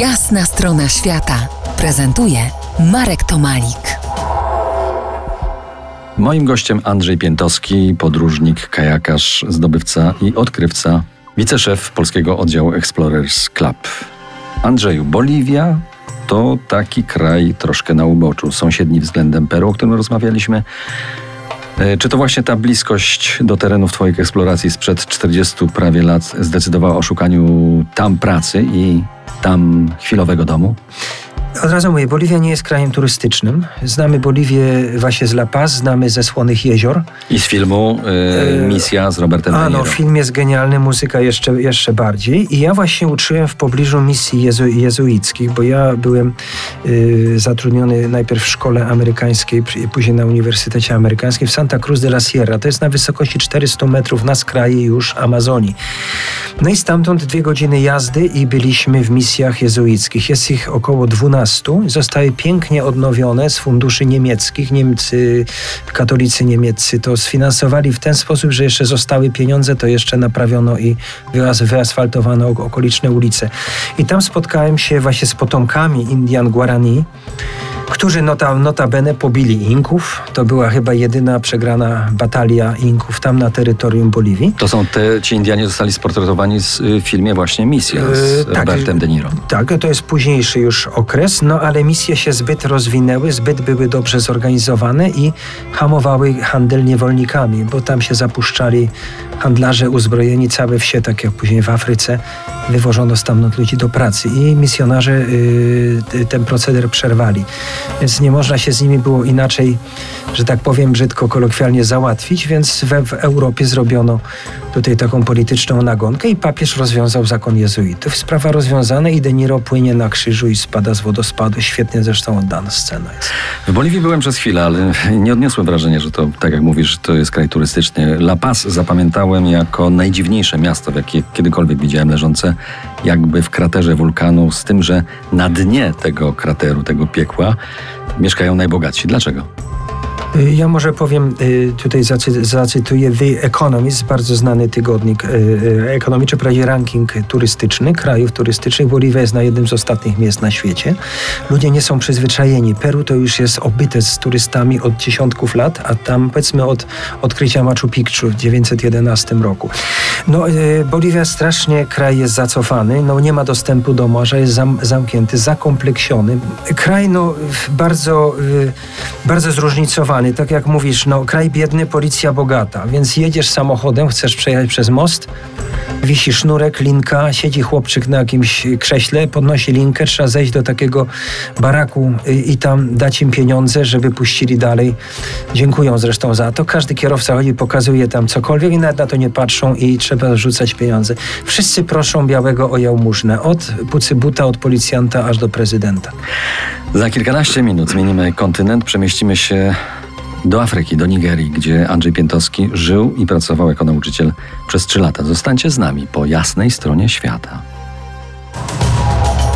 Jasna strona świata prezentuje Marek Tomalik. Moim gościem Andrzej Piętowski, podróżnik, kajakarz, zdobywca i odkrywca, wiceszef polskiego oddziału Explorers Club. Andrzeju, Boliwia to taki kraj troszkę na uboczu, sąsiedni względem Peru, o którym rozmawialiśmy. E, Czy to właśnie ta bliskość do terenów Twoich eksploracji sprzed 40 prawie lat zdecydowała o szukaniu tam pracy i tam chwilowego domu? Od razu mówię, Boliwia nie jest krajem turystycznym. Znamy Boliwię właśnie z La Paz, znamy ze Słonych Jezior. I z filmu e, Misja z Robertem A no, film jest genialny, muzyka jeszcze, jeszcze bardziej. I ja właśnie uczyłem w pobliżu misji jezu, jezuickich, bo ja byłem y, zatrudniony najpierw w szkole amerykańskiej, później na Uniwersytecie Amerykańskim w Santa Cruz de la Sierra. To jest na wysokości 400 metrów na skraje już Amazonii. No i stamtąd dwie godziny jazdy i byliśmy w misjach jezuickich. Jest ich około 12. Zostały pięknie odnowione z funduszy niemieckich. Niemcy, katolicy niemieccy to sfinansowali w ten sposób, że jeszcze zostały pieniądze, to jeszcze naprawiono i wyas- wyasfaltowano ok- okoliczne ulice. I tam spotkałem się właśnie z potomkami Indian Guarani, którzy nota, notabene pobili Inków. To była chyba jedyna przegrana batalia Inków tam na terytorium Boliwii. To są te, ci Indianie zostali sportretowani z, y, w filmie właśnie Misja z Yy, tak. Robertem De Niro. Tak, to jest późniejszy już okres, no ale misje się zbyt rozwinęły, zbyt były dobrze zorganizowane i hamowały handel niewolnikami, bo tam się zapuszczali handlarze uzbrojeni, całe wsie, tak jak później w Afryce, wywożono stamtąd ludzi do pracy i misjonarze y, y, ten proceder przerwali. Więc nie można się z nimi było inaczej, że tak powiem brzydko, kolokwialnie załatwić, więc we, w Europie zrobiono tutaj taką polityczną nagonkę i papież rozwiązał zakon jezuitów. Sprawa rozwiązana i De Niro płynie na krzyżu i spada z wodospadu. Świetnie zresztą oddana scena jest. W Boliwii byłem przez chwilę, ale nie odniosłem wrażenia, że to, tak jak mówisz, to jest kraj turystyczny. La Paz zapamiętałem jako najdziwniejsze miasto, w jakie kiedykolwiek widziałem, leżące jakby w kraterze wulkanu, z tym, że na dnie tego krateru, tego piekła mieszkają najbogatsi. Dlaczego? Y, Ja może powiem, y, tutaj zacy, zacytuję The Economist, bardzo znany tygodnik y, ekonomiczny, prawie ranking turystyczny, krajów turystycznych. Boliwia jest na jednym z ostatnich miejsc na świecie. Ludzie nie są przyzwyczajeni. Peru to już jest obyte z turystami od dziesiątków lat, a tam powiedzmy od odkrycia Machu Picchu w 911 roku. No, Boliwia strasznie kraj jest zacofany, no nie ma dostępu do morza, jest zam, zamknięty, zakompleksiony. Kraj no bardzo, bardzo zróżnicowany, tak jak mówisz, no kraj biedny, policja bogata, więc jedziesz samochodem, chcesz przejechać przez most, wisi sznurek, linka, siedzi chłopczyk na jakimś krześle, podnosi linkę, trzeba zejść do takiego baraku y, i tam dać im pieniądze, żeby puścili dalej. Dziękują zresztą za to. Każdy kierowca chodzi, pokazuje tam cokolwiek i nawet na to nie patrzą i trzeba rzucać pieniądze. Wszyscy proszą białego o jałmużnę, od pucybuta, od policjanta aż do prezydenta. Za kilkanaście minut zmienimy kontynent, przemieścimy się do Afryki, do Nigerii, gdzie Andrzej Piętowski żył i pracował jako nauczyciel przez trzy lata. Zostańcie z nami po jasnej stronie świata.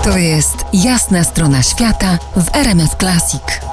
To jest Jasna strona świata w RMF Classic.